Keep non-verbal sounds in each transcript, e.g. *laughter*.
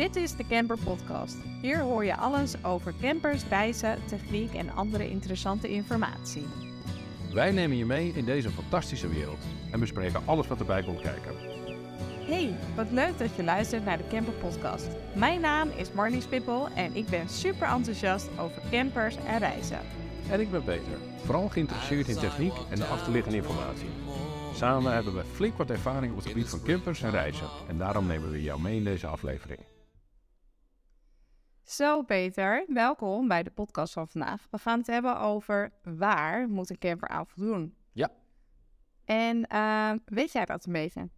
Dit is de Camper Podcast. Hier hoor je alles over campers, reizen, techniek en andere interessante informatie. Wij nemen je mee in deze fantastische wereld en bespreken alles wat erbij komt kijken. Hey, wat leuk dat je luistert naar de Camper Podcast. Mijn naam is Marlies Spippel en ik ben super enthousiast over campers en reizen. En ik ben Peter, vooral geïnteresseerd in techniek en de achterliggende informatie. Samen hebben we flink wat ervaring op het gebied van campers en reizen en daarom nemen we jou mee in deze aflevering. Zo Peter, welkom bij de podcast van vandaag. We gaan het hebben over waar moet een camper aan voldoen. Ja. En eh, weet jij dat een beetje?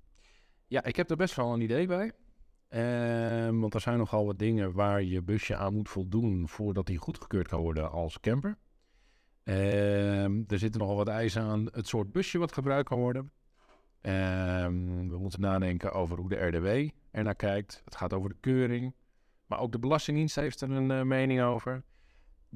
Ja, ik heb er best wel een idee bij. Ehm, want er zijn nogal wat dingen waar je busje aan moet voldoen voordat hij goedgekeurd kan worden als camper. Ehm, er zitten nogal wat eisen aan het soort busje wat gebruikt kan worden. Ehm, we moeten nadenken over hoe de RDW er naar kijkt. Het gaat over de keuring. Maar ook de Belastingdienst heeft er een eh, mening over.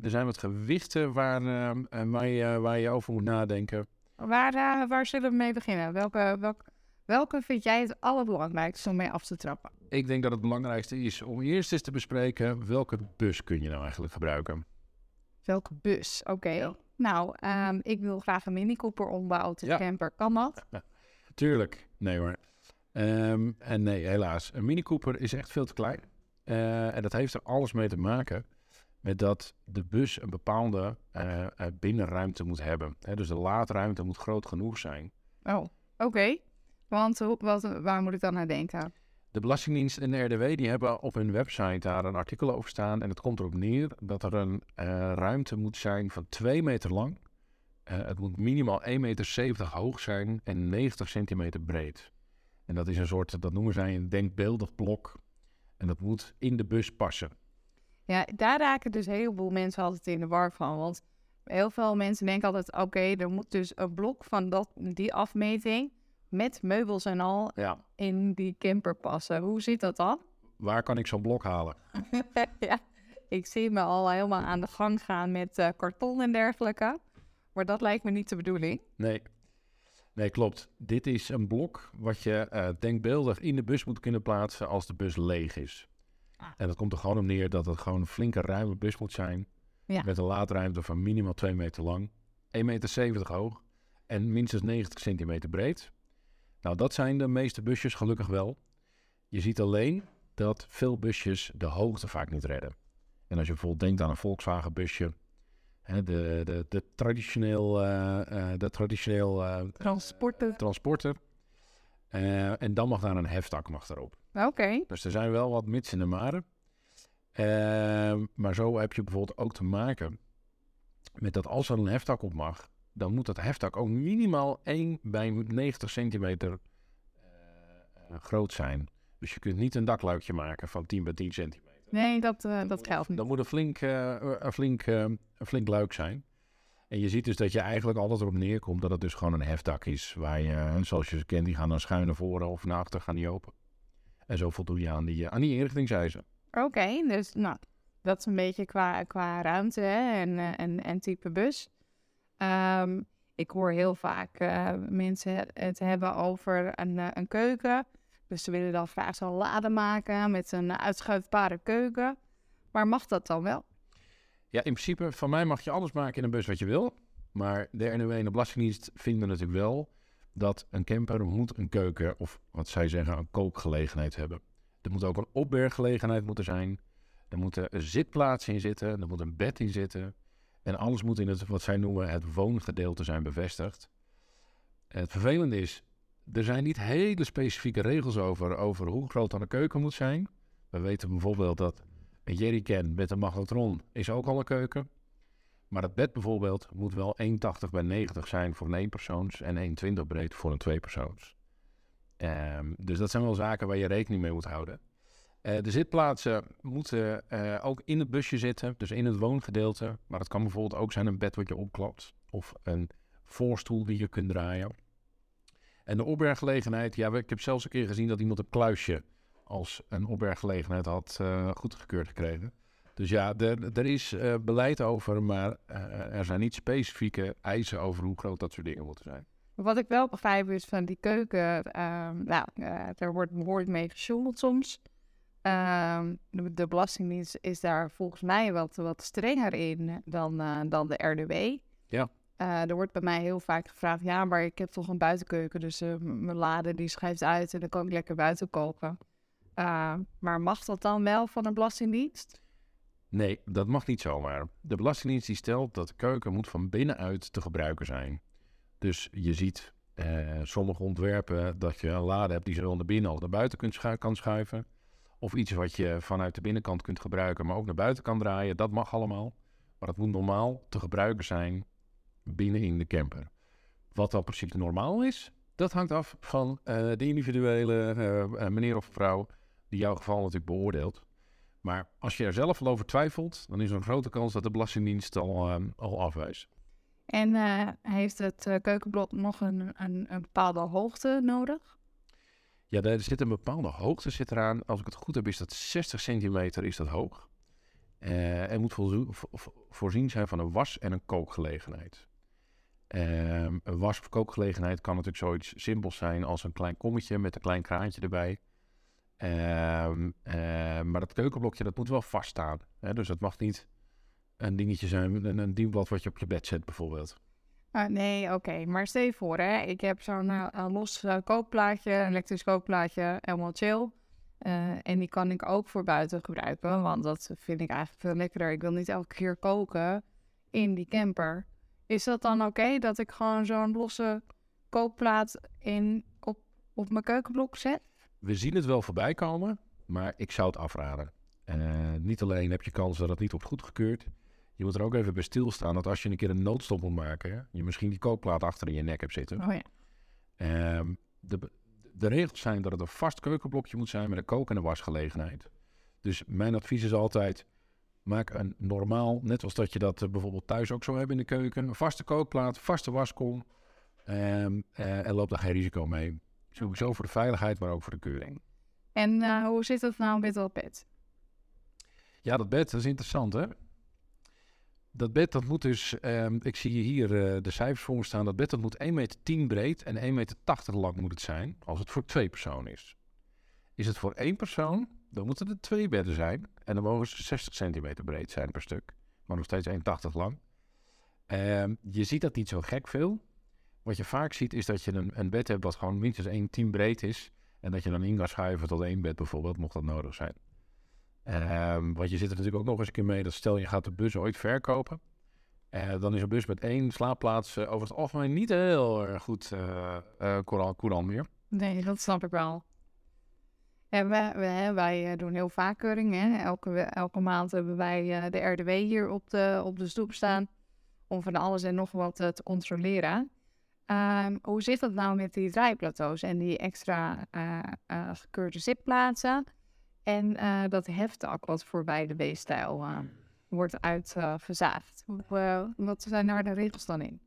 Er zijn wat gewichten waar, eh, waar, je, waar je over moet nadenken. Waar, eh, waar zullen we mee beginnen? Welke, welke, welke vind jij het allerbelangrijkste om mee af te trappen? Ik denk dat het belangrijkste is om eerst eens te bespreken welke bus kun je nou eigenlijk gebruiken. Welke bus? Oké. Nou, ehm, ik wil graag een Mini Cooper ombouwen tot Ja. camper. Kan dat? *laughs* Tuurlijk, nee hoor. Ehm, en nee, helaas. Een Mini Cooper is echt veel te klein. Eh, en dat heeft er alles mee te maken met dat de bus een bepaalde eh, eh, binnenruimte moet hebben. Hè, dus de laadruimte moet groot genoeg zijn. Oh, oké. Want wat, waar moet ik dan aan denken? De Belastingdienst en de RDW die hebben op hun website daar een artikel over staan. En het komt erop neer dat er een ruimte moet zijn van 2 meter lang. Het moet minimaal 1,70 meter hoog zijn en 90 centimeter breed. En dat is een soort, dat noemen zij een denkbeeldig blok. En dat moet in de bus passen. Ja, daar raken dus heel veel mensen altijd in de war van. Want heel veel mensen denken altijd, oké, er moet dus een blok van dat, die afmeting met meubels en al Ja. in die camper passen. Hoe zit dat dan? Waar kan ik zo'n blok halen? *laughs* ja, ik zie me al helemaal aan de gang gaan met eh, karton en dergelijke. Maar dat lijkt me niet de bedoeling. Nee. Nee, klopt. Dit is een blok wat je eh, denkbeeldig in de bus moet kunnen plaatsen als de bus leeg is. Ah. En dat komt er gewoon op neer dat het gewoon een flinke ruime bus moet zijn. Ja. Met een laadruimte van minimaal 2 meter lang, 1,70 meter hoog en minstens 90 centimeter breed. Nou, dat zijn de meeste busjes gelukkig wel. Je ziet alleen dat veel busjes de hoogte vaak niet redden. En als je bijvoorbeeld denkt aan een Volkswagen busje, hè, de, de, de traditioneel, eh, eh, de traditioneel Transporten. transporter. Eh, en dan mag daar een heftak mag erop. Oké. Dus er zijn wel wat mits in de maren. Ehm, maar zo heb je bijvoorbeeld ook te maken met dat als er een heftak op mag, dan moet dat heftak ook minimaal 1 bij 90 centimeter groot zijn. Dus je kunt niet een dakluikje maken van 10 bij 10 centimeter. Nee, dat, eh, dat geldt niet. Dan moet een flink, eh, een, flink, eh, een flink luik zijn. En je ziet dus dat je eigenlijk altijd erop neerkomt dat het dus gewoon een hefdak is. Waar je, eh, zoals je ze kent, die gaan dan schuin naar voren of naar achter gaan die open. En zo voldoe je aan die, eh, aan die inrichtingseisen. Oké, dus nou, dat is een beetje qua, qua ruimte hè, en, eh, en, en type bus. Ehm, ik hoor heel vaak eh, mensen het hebben over een, eh, een keuken. Dus ze willen dan graag zo'n lade maken met een uitschuifbare keuken. Maar mag dat dan wel? Ja, in principe, van mij mag je alles maken in een bus wat je wil. Maar de RNW en de Belastingdienst vinden natuurlijk wel dat een camper moet een keuken of wat zij zeggen een kookgelegenheid hebben. Er moet ook een opberggelegenheid moeten zijn. Er moeten zitplaatsen in zitten. Er moet een bed in zitten. En alles moet in het, wat zij noemen, het woongedeelte zijn bevestigd. Het vervelende is, er zijn niet hele specifieke regels over, over hoe groot dan een keuken moet zijn. We weten bijvoorbeeld dat een jerrycan met een magnetron is ook al een keuken. Maar het bed bijvoorbeeld moet wel 1,80 bij 90 zijn voor een eenpersoons en 1,20 breed voor een tweepersoons. Ehm, dus dat zijn wel zaken waar je rekening mee moet houden. Eh, de zitplaatsen moeten eh, ook in het busje zitten, dus in het woongedeelte. Maar het kan bijvoorbeeld ook zijn een bed wat je opklapt of een voorstoel die je kunt draaien. En de opberggelegenheid, ja, ik heb zelfs een keer gezien dat iemand een kluisje als een opberggelegenheid had eh, goedgekeurd gekregen. Dus ja, er, er is eh, beleid over, maar eh, er zijn niet specifieke eisen over hoe groot dat soort dingen moeten zijn. Wat ik wel begrijp is van die keuken, ehm, nou, er wordt behoorlijk mee gesjoemeld soms. Ehm, de, de Belastingdienst is daar volgens mij wat, wat strenger in dan, dan de RDW. Ja. Eh, er wordt bij mij heel vaak gevraagd, ja, maar ik heb toch een buitenkeuken, dus eh, mijn lade die schrijft uit en dan kan ik lekker buiten koken. Eh, maar mag dat dan wel van een belastingdienst? Nee, dat mag niet zomaar. De Belastingdienst die stelt dat de keuken moet van binnenuit te gebruiken zijn. Dus je ziet sommige ontwerpen dat je een lade hebt die zowel naar binnen als naar buiten kunt kan schuiven. Of iets wat je vanuit de binnenkant kunt gebruiken, maar ook naar buiten kan draaien. Dat mag allemaal. Maar het moet normaal te gebruiken zijn binnen in de camper. Wat dan precies normaal is, dat hangt af van eh, de individuele eh, eh, meneer of vrouw die jouw geval natuurlijk beoordeelt. Maar als je er zelf al over twijfelt, dan is er een grote kans dat de Belastingdienst al, eh, al afwijst. En heeft het keukenblok nog een, een, een bepaalde hoogte nodig? Ja, er zit een bepaalde hoogte zit eraan. Als ik het goed heb, is dat 60 centimeter is dat hoog. En moet voorzien zijn van een was- en een kookgelegenheid. Ehm, een was- of kookgelegenheid kan natuurlijk zoiets simpels zijn als een klein kommetje met een klein kraantje erbij. Ehm, eh, maar dat keukenblokje, dat moet wel vaststaan. Hè? Dus het mag niet een dingetje zijn, een, een dienblad wat je op je bed zet bijvoorbeeld. Ah, nee, oké. Maar stel je voor, hè. Ik heb zo'n eh, een los eh, kookplaatje, een elektrisch kookplaatje, helemaal chill. Eh, en die kan ik ook voor buiten gebruiken, want dat vind ik eigenlijk veel lekkerder. Ik wil niet elke keer koken in die camper. Is dat dan oké dat ik gewoon zo'n losse kookplaat in, op, op mijn keukenblok zet? We zien het wel voorbij komen, maar ik zou het afraden. Eh, niet alleen heb je kans dat het niet wordt goedgekeurd. Je moet er ook even bij stilstaan dat als je een keer een noodstop moet maken, je misschien die kookplaat achter in je nek hebt zitten. Oh ja. Ehm, de, de regels zijn dat het een vast keukenblokje moet zijn met een kook- en een wasgelegenheid. Dus mijn advies is altijd, maak een normaal, net als dat je dat eh, bijvoorbeeld thuis ook zou hebben in de keuken, een vaste kookplaat, vaste waskom ehm, eh, en loop daar geen risico mee. Sowieso voor de veiligheid, maar ook voor de keuring. En eh, hoe zit het nou met dat bed? Ja, dat bed, dat is interessant hè. Dat bed, dat moet dus, ehm, ik zie hier de cijfers voor me staan, dat bed dat moet 1,10 meter breed en 1,80 meter lang moet het zijn, als het voor twee personen is. Is het voor één persoon, dan moeten er twee bedden zijn en dan mogen ze 60 centimeter breed zijn per stuk, maar nog steeds 1,80 lang. Ehm, je ziet dat niet zo gek veel. Wat je vaak ziet is dat je een, een bed hebt wat gewoon minstens 1,10 breed is en dat je dan in kan schuiven tot één bed bijvoorbeeld, mocht dat nodig zijn. Ehm, want je zit er natuurlijk ook nog eens een keer mee dat stel je gaat de bus ooit verkopen. eh, dan is een bus met één slaapplaats eh, over het algemeen niet heel erg goed courant meer. Nee, dat snap ik wel. En wij, eh, doen heel vaak keuringen. Hè? Elke, we- elke maand hebben wij eh, de RDW hier op de, op de stoep staan. Om van alles en nog wat eh, te controleren. Ehm, hoe zit dat nou met die draaiplateaus en die extra eh, eh, gekeurde zitplaatsen? En eh, dat heftak wat voorbij de B-stijl eh, wordt uitverzaagd. wat zijn daar de regels dan in?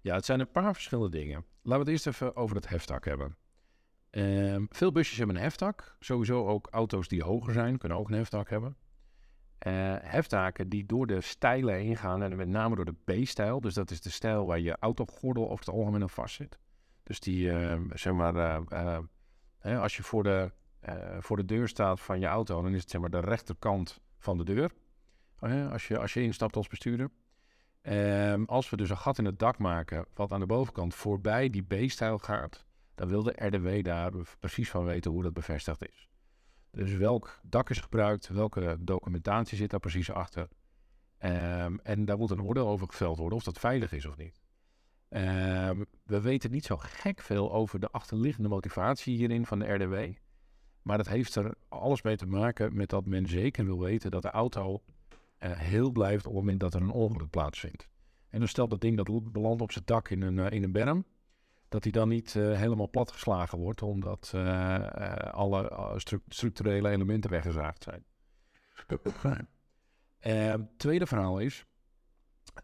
Ja, het zijn een paar verschillende dingen. Laten we het eerst even over het heftak hebben. Ehm, veel busjes hebben een heftak. Sowieso ook auto's die hoger zijn, kunnen ook een heftak hebben. Eh heftaken die door de stijlen heen gaan, en met name door de B-stijl. Dus dat is de stijl waar je autogordel over het algemeen vast zit. Dus die, eh, zeg maar, eh, eh, als je voor de, voor de deur staat van je auto, dan is het zeg maar de rechterkant van de deur. Eh, als, je, als je instapt als bestuurder. Ehm, als we dus een gat in het dak maken, wat aan de bovenkant voorbij die B-stijl gaat, dan wil de RDW daar precies van weten hoe dat bevestigd is. Dus welk dak is gebruikt, welke documentatie zit daar precies achter. Ehm, en daar moet een oordeel over geveld worden of dat veilig is of niet. Ehm, we weten niet zo gek veel over de achterliggende motivatie hierin van de RDW. Maar dat heeft er alles mee te maken met dat men zeker wil weten dat de auto eh, heel blijft op het moment dat er een ongeluk plaatsvindt. En dan stelt dat ding dat belandt op zijn dak in een, eh, in een berm, dat hij dan niet eh, helemaal platgeslagen wordt, omdat eh, eh, alle stru- structurele elementen weggezaagd zijn. Eh, tweede verhaal is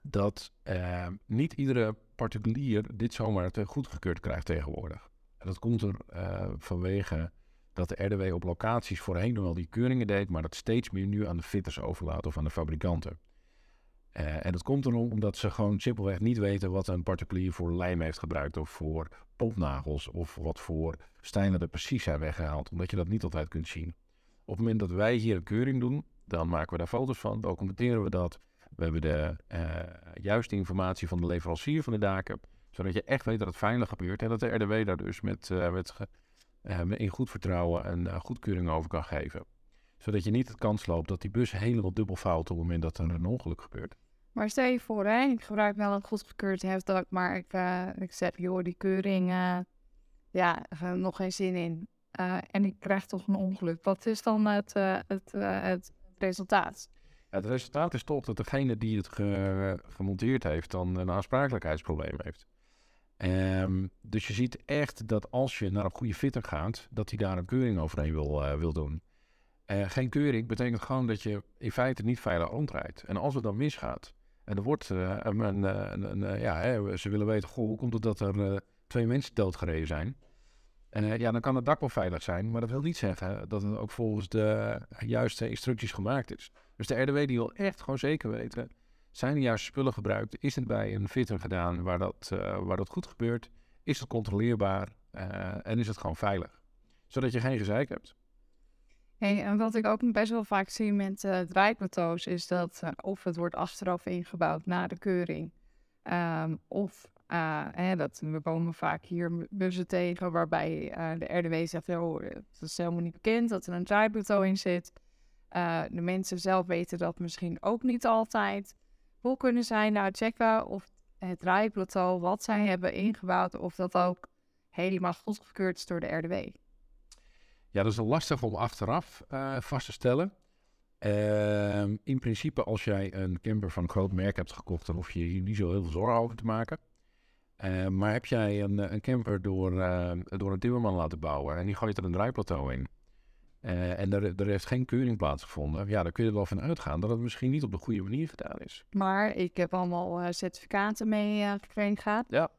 dat eh, niet iedere particulier dit zomaar te goedgekeurd krijgt tegenwoordig. En dat komt er vanwege dat de RDW op locaties voorheen nog wel die keuringen deed, maar dat steeds meer nu aan de fitters overlaat of aan de fabrikanten. Eh, en dat komt erom omdat ze gewoon simpelweg niet weten wat een particulier voor lijm heeft gebruikt of voor popnagels of wat voor stijlen er precies zijn weggehaald, omdat je dat niet altijd kunt zien. Op het moment dat wij hier een keuring doen, dan maken we daar foto's van, documenteren we dat. We hebben de eh, juiste informatie van de leverancier van de daken, zodat je echt weet dat het veilig gebeurt en dat de RDW daar dus met, uh, met in goed vertrouwen een goedkeuring over kan geven. Zodat je niet het kans loopt dat die bus helemaal dubbel fout op het moment dat er een ongeluk gebeurt. Maar stel je voor, hè, ik gebruik wel een goedgekeurd hefdak, maar ik, ik zeg, joh, die keuring, ja, nog geen zin in. en ik krijg toch een ongeluk. Wat is dan het, het, het resultaat? het resultaat is toch dat degene die het gemonteerd heeft dan een aansprakelijkheidsprobleem heeft. Um, dus je ziet echt dat als je naar een goede fitter gaat, dat hij daar een keuring overheen wil, wil doen. Uh, geen keuring betekent gewoon dat je in feite niet veilig rondrijdt. En als het dan misgaat, en er wordt uh, een, een, een, ja, hè, ze willen weten, hoe komt het dat er twee mensen doodgereden zijn? En ja, dan kan het dak wel veilig zijn, maar dat wil niet zeggen dat het ook volgens de juiste instructies gemaakt is. Dus de RDW die wil echt gewoon zeker weten, zijn de juiste spullen gebruikt? Is het bij een fitter gedaan waar dat, waar dat goed gebeurt? Is het controleerbaar? En is het gewoon veilig? Zodat je geen gezeik hebt. En wat ik ook best wel vaak zie met uh, draaiplateaus is dat of het wordt achteraf ingebouwd na de keuring. Um, of hè, dat, we komen vaak hier bussen tegen waarbij de RDW zegt, oh, het is helemaal niet bekend dat er een draaiplateau in zit. De mensen zelf weten dat misschien ook niet altijd. Hoe kunnen zij nou checken of het draaiplateau wat zij hebben ingebouwd, of dat ook helemaal goedgekeurd is door de RDW? Ja, dat is lastig om achteraf uh, vast te stellen. Uh, in principe, als jij een camper van een groot merk hebt gekocht, dan hoef je hier niet zo heel veel zorgen over te maken. Uh, maar heb jij een, een camper door, door een timmerman laten bouwen en die gooit er een draaiplateau in, uh, en er, er heeft geen keuring plaatsgevonden. Ja, dan kun je er wel van uitgaan dat het misschien niet op de goede manier gedaan is. Maar ik heb allemaal uh, certificaten mee uh, gekregen Ja.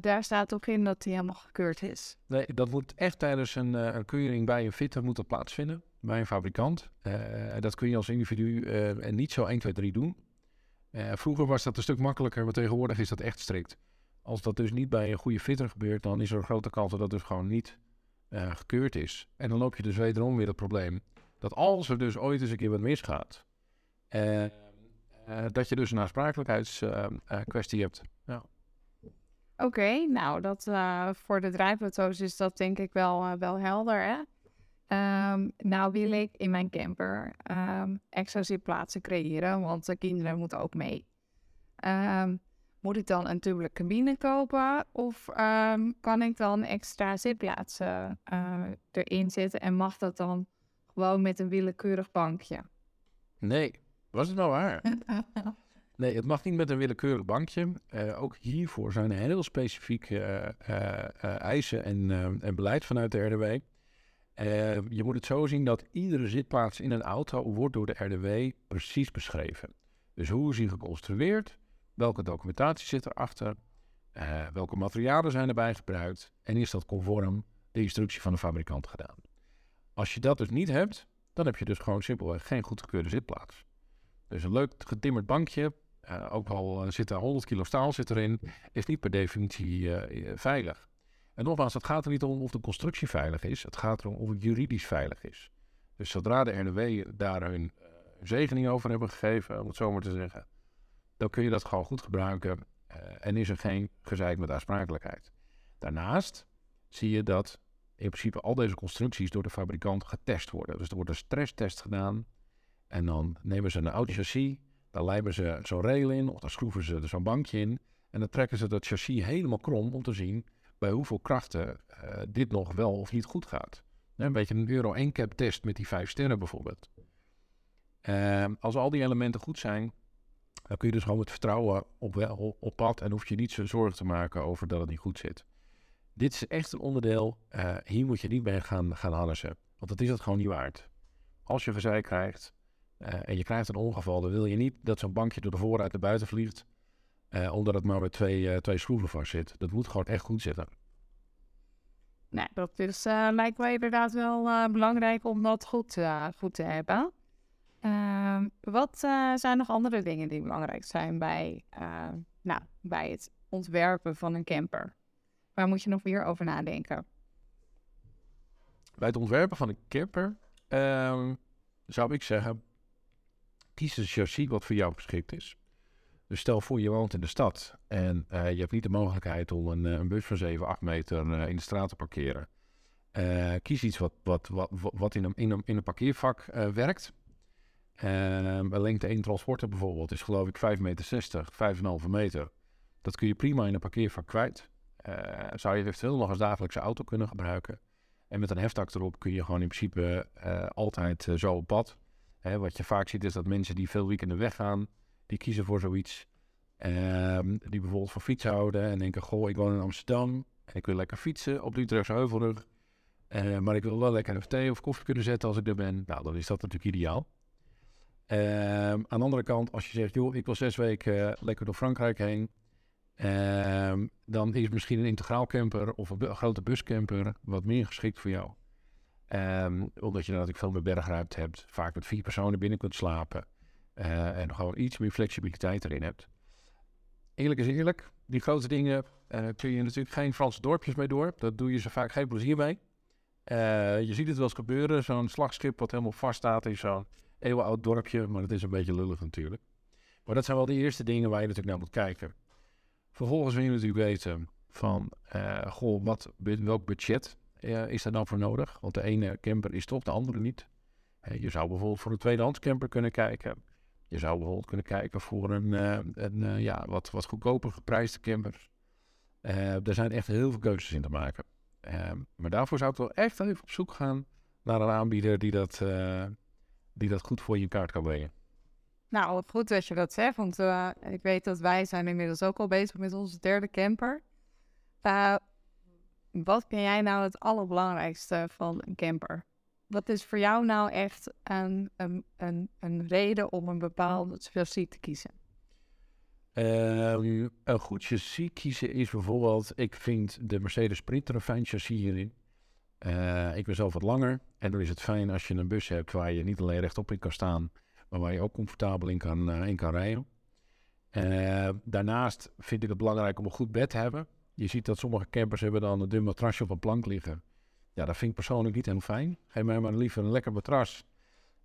Daar staat ook in dat die helemaal gekeurd is. Nee, dat moet echt tijdens een, een keuring bij een fitter moet dat plaatsvinden. Bij een fabrikant. dat kun je als individu en niet zo 1, 2, 3 doen. vroeger was dat een stuk makkelijker, maar tegenwoordig is dat echt strikt. Als dat dus niet bij een goede fitter gebeurt, dan is er een grote kans dat dat dus gewoon niet gekeurd is. En dan loop je dus wederom weer het probleem dat als er dus ooit eens een keer wat misgaat, dat je dus een aansprakelijkheidskwestie hebt. Oké, okay, nou, dat, voor de draaiplateaus is dat denk ik wel, wel helder, hè? Um, nou wil ik in mijn camper um, extra zitplaatsen creëren, want de kinderen moeten ook mee. Um, moet ik dan een dubbele cabine kopen? Of um, kan ik dan extra zitplaatsen uh, erin zetten en mag dat dan gewoon met een willekeurig bankje? Nee, was het nou waar? *laughs* nee, het mag niet met een willekeurig bankje. Uh, ook hiervoor zijn er heel specifieke uh, eisen en, en, beleid vanuit de RDW. je moet het zo zien dat iedere zitplaats in een auto wordt door de RDW precies beschreven. Dus hoe is hij geconstrueerd? Welke documentatie zit erachter? Welke materialen zijn erbij gebruikt? En is dat conform de instructie van de fabrikant gedaan? Als je dat dus niet hebt, dan heb je dus gewoon simpelweg geen goedgekeurde zitplaats. Dus een leuk getimmerd bankje, uh, ook al uh, zit er 100 kilo staal zit erin, is niet per definitie veilig. En nogmaals, het gaat er niet om of de constructie veilig is, het gaat erom of het juridisch veilig is. Dus zodra de RNW daar hun zegening over hebben gegeven, om het zo maar te zeggen, dan kun je dat gewoon goed gebruiken en is er geen gezeik met aansprakelijkheid. Daarnaast zie je dat in principe al deze constructies door de fabrikant getest worden. Dus er wordt een stresstest gedaan en dan nemen ze een oud chassis, dan lijmen ze zo'n rail in of dan schroeven ze er zo'n bankje in en dan trekken ze dat chassis helemaal krom om te zien bij hoeveel krachten uh, dit nog wel of niet goed gaat. Een beetje een Euro 1 cap test met die vijf sterren bijvoorbeeld. Uh, als al die elementen goed zijn, dan kun je dus gewoon met vertrouwen op, pad en hoef je niet zo zorgen te maken over dat het niet goed zit. Dit is echt een onderdeel, uh, hier moet je niet mee gaan, gaan want dat is het gewoon niet waard. Als je verzij krijgt en je krijgt een ongeval, dan wil je niet dat zo'n bankje door de vooruit naar buiten vliegt, uh, omdat het maar met twee, twee schroeven vast zit. Dat moet gewoon echt goed zitten. Nou, dat is, lijkt mij inderdaad wel belangrijk om dat goed, goed te hebben. Uh, wat uh, zijn nog andere dingen die belangrijk zijn bij, uh, nou, bij het ontwerpen van een camper? Waar moet je nog meer over nadenken? Bij het ontwerpen van een camper ehm, zou ik zeggen, kies een chassis wat voor jou geschikt is. Dus stel voor je woont in de stad en eh, je hebt niet de mogelijkheid om een, eh, een bus van 7, 8 meter eh, in de straat te parkeren. Kies iets wat, wat, wat, wat in, een, in, een, parkeervak werkt. Ehm, een lengte 1 transporter bijvoorbeeld is geloof ik 5,60 meter, 5,5 meter. Dat kun je prima in een parkeervak kwijt. Zou je eventueel nog als dagelijkse auto kunnen gebruiken. En met een heftak erop kun je gewoon in principe altijd zo op pad. Wat je vaak ziet is dat mensen die veel weekenden weggaan, die kiezen voor zoiets. Ehm, die bijvoorbeeld van fiets houden en denken, goh, ik woon in Amsterdam en ik wil lekker fietsen op de Utrechtse Heuvelrug. Eh, maar ik wil wel lekker even thee of koffie kunnen zetten als ik er ben. Nou, dan is dat natuurlijk ideaal. Ehm, aan de andere kant, als je zegt, joh, ik wil zes weken eh, lekker door Frankrijk heen. ehm, dan is misschien een integraal camper of een grote buscamper wat meer geschikt voor jou. Ehm, omdat je natuurlijk veel meer bergruimte hebt. Vaak met vier personen binnen kunt slapen. eh, en gewoon iets meer flexibiliteit erin hebt. Eerlijk is eerlijk, die grote dingen eh, kun je natuurlijk geen Franse dorpjes mee door. Dat doe je ze vaak geen plezier mee. Eh, je ziet het wel eens gebeuren. Zo'n slagschip wat helemaal vast staat in zo'n eeuwenoud dorpje. Maar dat is een beetje lullig natuurlijk. Maar dat zijn wel de eerste dingen waar je natuurlijk naar moet kijken. Vervolgens wil je natuurlijk weten van, goh, wat, welk budget is daar dan voor nodig? Want de ene camper is toch, de andere niet. Eh, je zou bijvoorbeeld voor een tweedehands camper kunnen kijken. Je zou bijvoorbeeld kunnen kijken voor een, eh, een eh, ja, wat, wat goedkoper geprijsde camper. Eh, er zijn echt heel veel keuzes in te maken. Eh, maar daarvoor zou ik wel echt even op zoek gaan naar een aanbieder die dat, eh, die dat goed voor je kaart kan brengen. Nou, goed dat je dat zegt, want eh, ik weet dat wij zijn inmiddels ook al bezig met onze derde camper. Wat vind jij nou het allerbelangrijkste van een camper? Wat is voor jou nou echt een, een, een, een reden om een bepaalde chassis te kiezen? Ehm, een goed chassis kiezen is bijvoorbeeld, ik vind de Mercedes Sprinter een fijn chassis hierin. Eh, ik ben zelf wat langer en dan is het fijn als je een bus hebt waar je niet alleen rechtop in kan staan, maar waar je ook comfortabel in kan, eh, in kan rijden. Eh, daarnaast vind ik het belangrijk om een goed bed te hebben. Je ziet dat sommige campers hebben dan een dun matrasje op een plank liggen. Ja, dat vind ik persoonlijk niet heel fijn. Geef mij maar liever een lekker matras.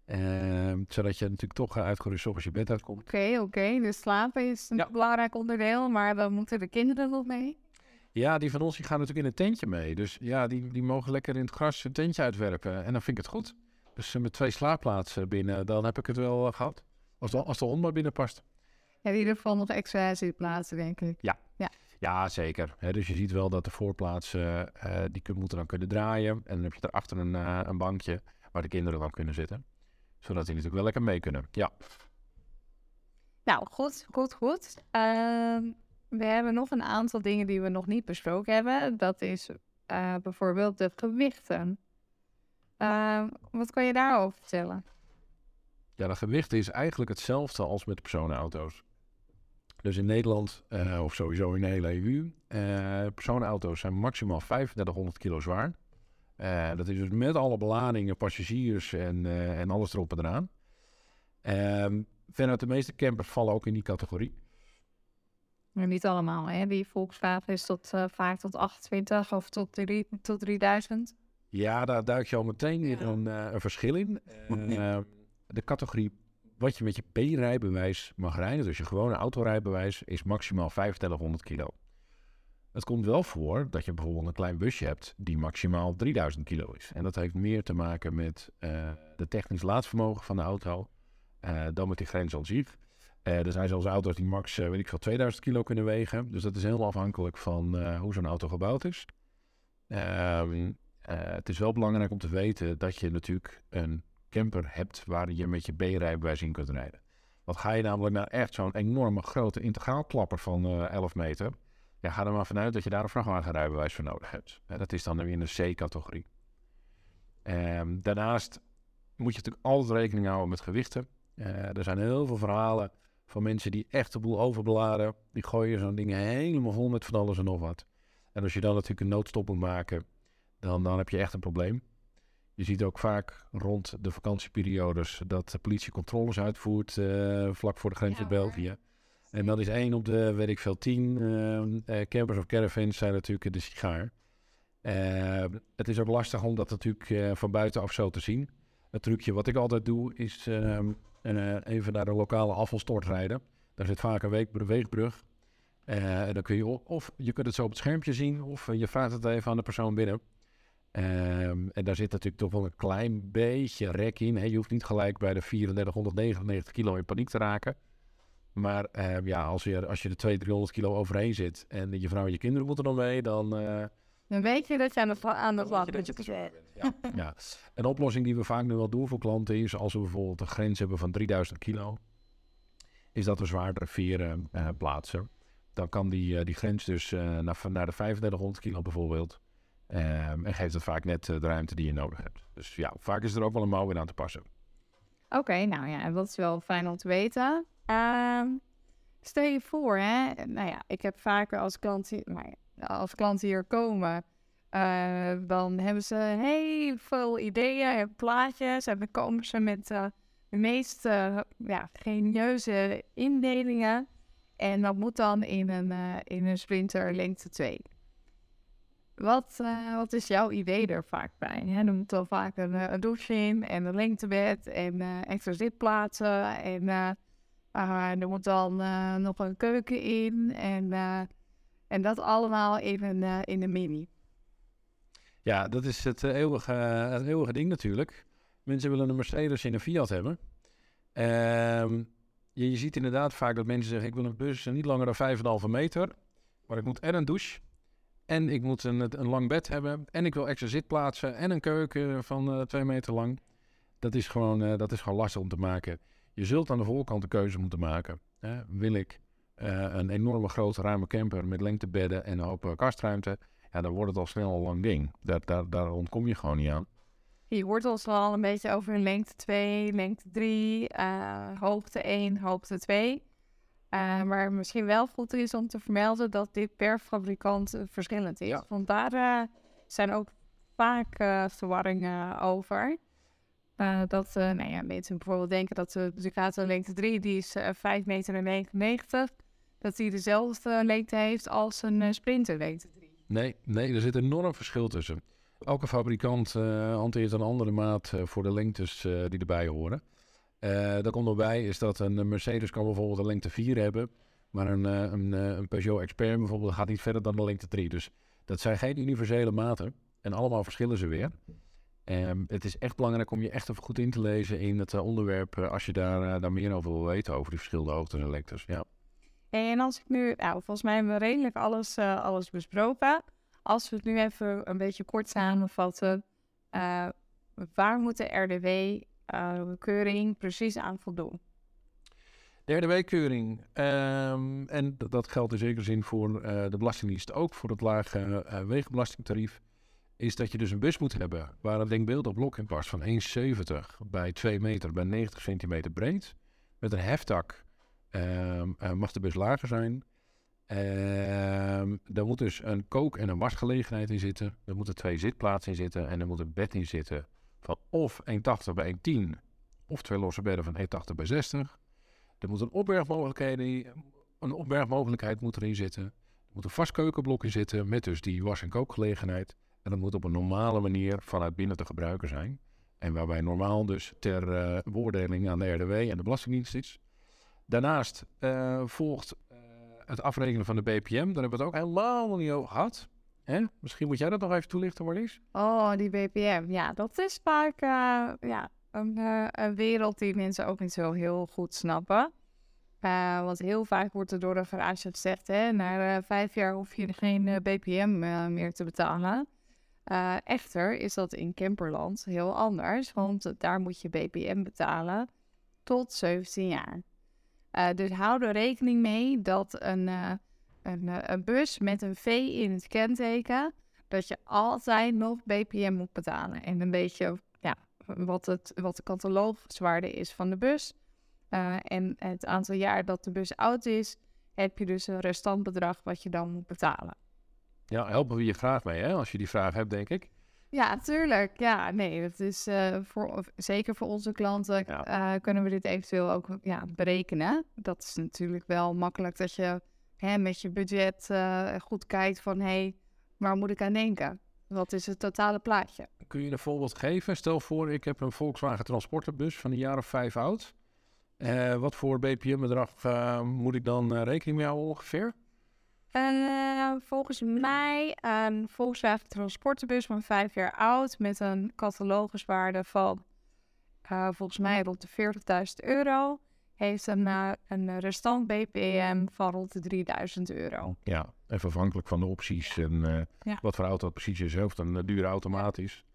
Ehm, zodat je natuurlijk toch uitgerust op als je bed uitkomt. Oké, oké, dus slapen is een Ja. belangrijk onderdeel, maar dan moeten de kinderen nog mee. Ja, die van ons die gaan natuurlijk in een tentje mee. Dus ja, die, die mogen lekker in het gras een tentje uitwerpen. En dan vind ik het goed. Dus met twee slaapplaatsen binnen, dan heb ik het wel eh, gehad. Als de, als de hond maar binnen past. Ja, in ieder geval nog extra zitplaatsen, denk ik. Ja, zeker. Hè, dus je ziet wel dat de voorplaatsen, eh, die moeten dan kunnen draaien. En dan heb je daarachter een, eh, een bankje waar de kinderen dan kunnen zitten. Zodat die natuurlijk wel lekker mee kunnen. Ja. Nou, goed, goed, goed. Ehm, we hebben nog een aantal dingen die we nog niet besproken hebben. Dat is eh, bijvoorbeeld de gewichten. Ehm, wat kan je daarover vertellen? Ja, dat gewicht is eigenlijk hetzelfde als met personenauto's. Dus in Nederland, eh, of sowieso in de hele EU, eh, personenauto's zijn maximaal 3500 kilo zwaar. Eh, dat is dus met alle beladingen, passagiers en, eh, en alles erop en eraan. Ehm verder, de meeste campers vallen ook in die categorie. Maar niet allemaal, hè? Die Volkswagen is tot, eh, vaak tot 28 of tot, drie, tot 3000. Ja, daar duik je al meteen weer Ja. een, eh, een verschil in. Eh, de categorie wat je met je B-rijbewijs mag rijden, dus je gewone autorijbewijs, is maximaal 3500 kilo. Het komt wel voor dat je bijvoorbeeld een klein busje hebt die maximaal 3000 kilo is. En dat heeft meer te maken met eh de technisch laadvermogen van de auto eh, dan met die grens aan zich. Eh, er zijn zelfs auto's die max, weet ik veel, 2000 kilo kunnen wegen. Dus dat is heel afhankelijk van hoe zo'n auto gebouwd is. Ehm, eh, het is wel belangrijk om te weten dat je natuurlijk een hebt waar je met je B-rijbewijs in kunt rijden. Want ga je namelijk naar echt zo'n enorme grote integraalklapper van eh 11 meter, ja, ga er maar vanuit dat je daar een vrachtwagenrijbewijs voor nodig hebt. Dat is dan weer in de C-categorie. Ehm, daarnaast moet je natuurlijk altijd rekening houden met gewichten. Eh, er zijn heel veel verhalen van mensen die echt de boel overbeladen. Die gooien zo'n ding helemaal vol met van alles en nog wat. En als je dan natuurlijk een noodstop moet maken, dan, dan heb je echt een probleem. Je ziet ook vaak rond de vakantieperiodes dat de politie controles uitvoert eh, vlak voor de grens Ja, met België. En dat is één op de, weet ik veel, tien eh, eh, campers of caravans zijn natuurlijk de sigaar. Het is ook lastig om dat natuurlijk van buitenaf zo te zien. Het trucje wat ik altijd doe is ehm, eh, even naar de lokale afvalstort rijden. Daar zit vaak een week, weegbrug. Dan kun je of je kunt het zo op het schermpje zien, of je vraagt het even aan de persoon binnen. Ehm, en daar zit natuurlijk toch wel een klein beetje rek in. Hè. Je hoeft niet gelijk bij de 3499 kilo in paniek te raken. Maar ehm, ja, als je, als je er 200, 300 kilo overheen zit en je vrouw en je kinderen moeten er mee, dan... eh, Dan weet je dat je aan de, aan de slag bent. Ja. *laughs* ja. Een oplossing die we vaak nu wel doen voor klanten is als we bijvoorbeeld een grens hebben van 3000 kilo, is dat we zwaardere veren eh, plaatsen. Dan kan die, eh, die grens dus eh, naar, naar de 3500 kilo bijvoorbeeld. Ehm, en geeft het vaak net eh, de ruimte die je nodig hebt. Dus ja, vaak is er ook wel een mouw in aan te passen. Oké, nou ja, dat is wel fijn om te weten. Ehm, stel je voor, hè, nou ja, ik heb vaker als klanten, nou als klanten hier komen, eh, dan hebben ze heel veel ideeën en plaatjes en dan komen ze met eh, de meest ja, genieuze indelingen. En dat moet dan in een, in een sprinter lengte 2. Wat, eh, wat is jouw idee er vaak bij? Er moet dan vaak een, eh, een douche in en een lengtebed en eh, extra zitplaatsen. En ah, er moet dan nog een keuken in. En, en dat allemaal eh, in een mini. Ja, dat is het, eeuwige, het eeuwige ding natuurlijk. Mensen willen een Mercedes in een Fiat hebben. Ehm, je, je ziet inderdaad vaak dat mensen zeggen: Ik wil een bus niet langer dan 5,5 meter. Maar ik moet en een douche. En ik moet een, een lang bed hebben. En ik wil extra zitplaatsen. En een keuken van eh 2 meter lang. Dat is, gewoon, eh, dat is gewoon lastig om te maken. Je zult aan de voorkant de keuze moeten maken. Hè? Wil ik eh, een enorme grote ruime camper met lengtebedden en een hoop kastruimte? Ja, dan wordt het al snel een lang ding. Daar, daar, daar ontkom je gewoon niet aan. Je hoort ons al een beetje over een lengte 2, lengte 3, hoogte 1, hoogte 2. Uh, maar misschien wel goed is om te vermelden dat dit per fabrikant uh, verschillend is. Ja. Want daar uh, zijn ook vaak uh, verwarringen over. Dat nou ja, mensen bijvoorbeeld denken dat de Ducato lengte 3, die is uh, 5 meter en 99, dat die dezelfde lengte heeft als een Sprinter lengte 3. Nee, nee, er zit een enorm verschil tussen. Elke fabrikant hanteert een andere maat voor de lengtes die erbij horen. Uh, daar komt nog bij is dat een Mercedes kan bijvoorbeeld een lengte 4 hebben, maar een, uh, een, een Peugeot Expert bijvoorbeeld gaat niet verder dan de lengte 3. Dus dat zijn geen universele maten en allemaal verschillen ze weer. Um, het is echt belangrijk om je echt even goed in te lezen in het onderwerp als je daar, daar meer over wil weten, over die verschillende hoogtes en lengtes. Ja. En als ik nu, nou, volgens mij hebben we redelijk alles, alles besproken. Als we het nu even een beetje kort samenvatten, waar moet de RDW-keuring uh, precies aan voldoen? De RDW-keuring, um, en dat geldt in zekere zin voor uh, de Belastingdienst ook, voor het lage uh, wegenbelastingtarief, is dat je dus een bus moet hebben waar een denkbeeldig blok in past van 1,70 bij 2 meter bij 90 centimeter breed. Met een heftak uh, mag de bus lager zijn. Um, er moet dus een kook- en een wasgelegenheid in zitten. Er moeten twee zitplaatsen in zitten en er moet een bed in zitten van of 1,80 bij 1,10 of twee losse bedden van 1,80 bij 60. Er moet een opbergmogelijkheid, een opbergmogelijkheid moet erin zitten. Er moet een vast keukenblok in zitten met dus die was- en kookgelegenheid. En dat moet op een normale manier vanuit binnen te gebruiken zijn. En waarbij normaal dus ter uh, beoordeling aan de RDW en de Belastingdienst is. Daarnaast uh, volgt uh, het afrekenen van de BPM. Daar hebben we het ook helemaal niet over gehad. Misschien moet jij dat nog even toelichten, Marlies? Oh, die BPM. Ja, dat is vaak uh, ja, een, uh, een, wereld die mensen ook niet zo heel goed snappen. Uh, want heel vaak wordt er door de garage gezegd, hè, na vijf jaar hoef je geen BPM meer te betalen. Echter is dat in camperland heel anders, want daar moet je BPM betalen tot 17 jaar. Dus hou er rekening mee dat een, een, een, bus met een V in het kenteken, dat je altijd nog BPM moet betalen. En een beetje ja, wat, het, wat de cataloogzwaarde is van de bus. Uh, en het aantal jaar dat de bus oud is, heb je dus een restantbedrag wat je dan moet betalen. Ja, helpen we je graag mee, hè? Als je die vraag hebt, denk ik. Ja, tuurlijk. Ja, nee, dat is uh, voor, zeker voor onze klanten ja. uh, kunnen we dit eventueel ook ja, berekenen. Dat is natuurlijk wel makkelijk dat je hè, met je budget uh, goed kijkt van hé, hey, waar moet ik aan denken? Wat is het totale plaatje? kun je een voorbeeld geven? Stel voor, ik heb een Volkswagen Transporterbus van een jaar of vijf oud. Eh, wat voor BPM-bedrag eh, moet ik dan eh, rekening mee houden ongeveer? Eh, volgens mij een Volkswagen Transporterbus van vijf jaar oud met een cataloguswaarde van eh, volgens mij rond de 40.000 euro. Heeft een, eh, een restant BPM van rond de 3000 euro. Ja, even afhankelijk van de opties en eh, Ja. wat voor auto het precies is. Of dan uh, duur automatisch.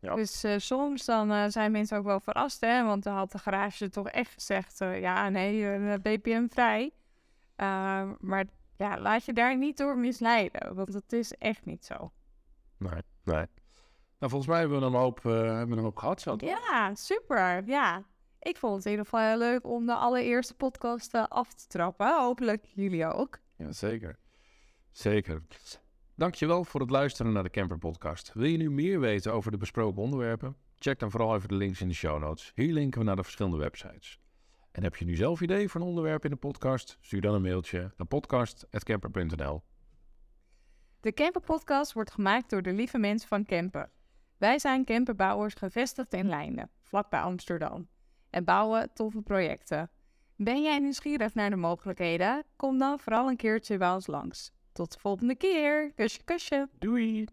Ja. Dus eh, soms dan eh, zijn mensen ook wel verrast, hè? Want dan had de garage toch echt gezegd, eh, ja, nee, eh, BPM vrij. Eh, maar ja, laat je daar niet door misleiden, want het is echt niet zo. Nee, nee. Nou, volgens mij hebben we een hoop, eh, hebben we een hoop gehad. Zo. Ja, super. Ja, ik vond het in ieder geval heel leuk om de allereerste podcast eh, af te trappen. Hopelijk jullie ook. Ja, zeker. Zeker. Dankjewel voor het luisteren naar de Camper Podcast. Wil je nu meer weten over de besproken onderwerpen? Check dan vooral even de links in de show notes. Hier linken we naar de verschillende websites. En heb je nu zelf idee voor een onderwerp in de podcast? Stuur dan een mailtje naar podcast.camper.nl. De Camper Podcast wordt gemaakt door de lieve mensen van Camper. Wij zijn camperbouwers gevestigd in Leiden, vlakbij Amsterdam. En bouwen toffe projecten. Ben jij nieuwsgierig naar de mogelijkheden? Kom dan vooral een keertje bij ons langs. Tot de volgende keer. Kusje, kusje. Doei!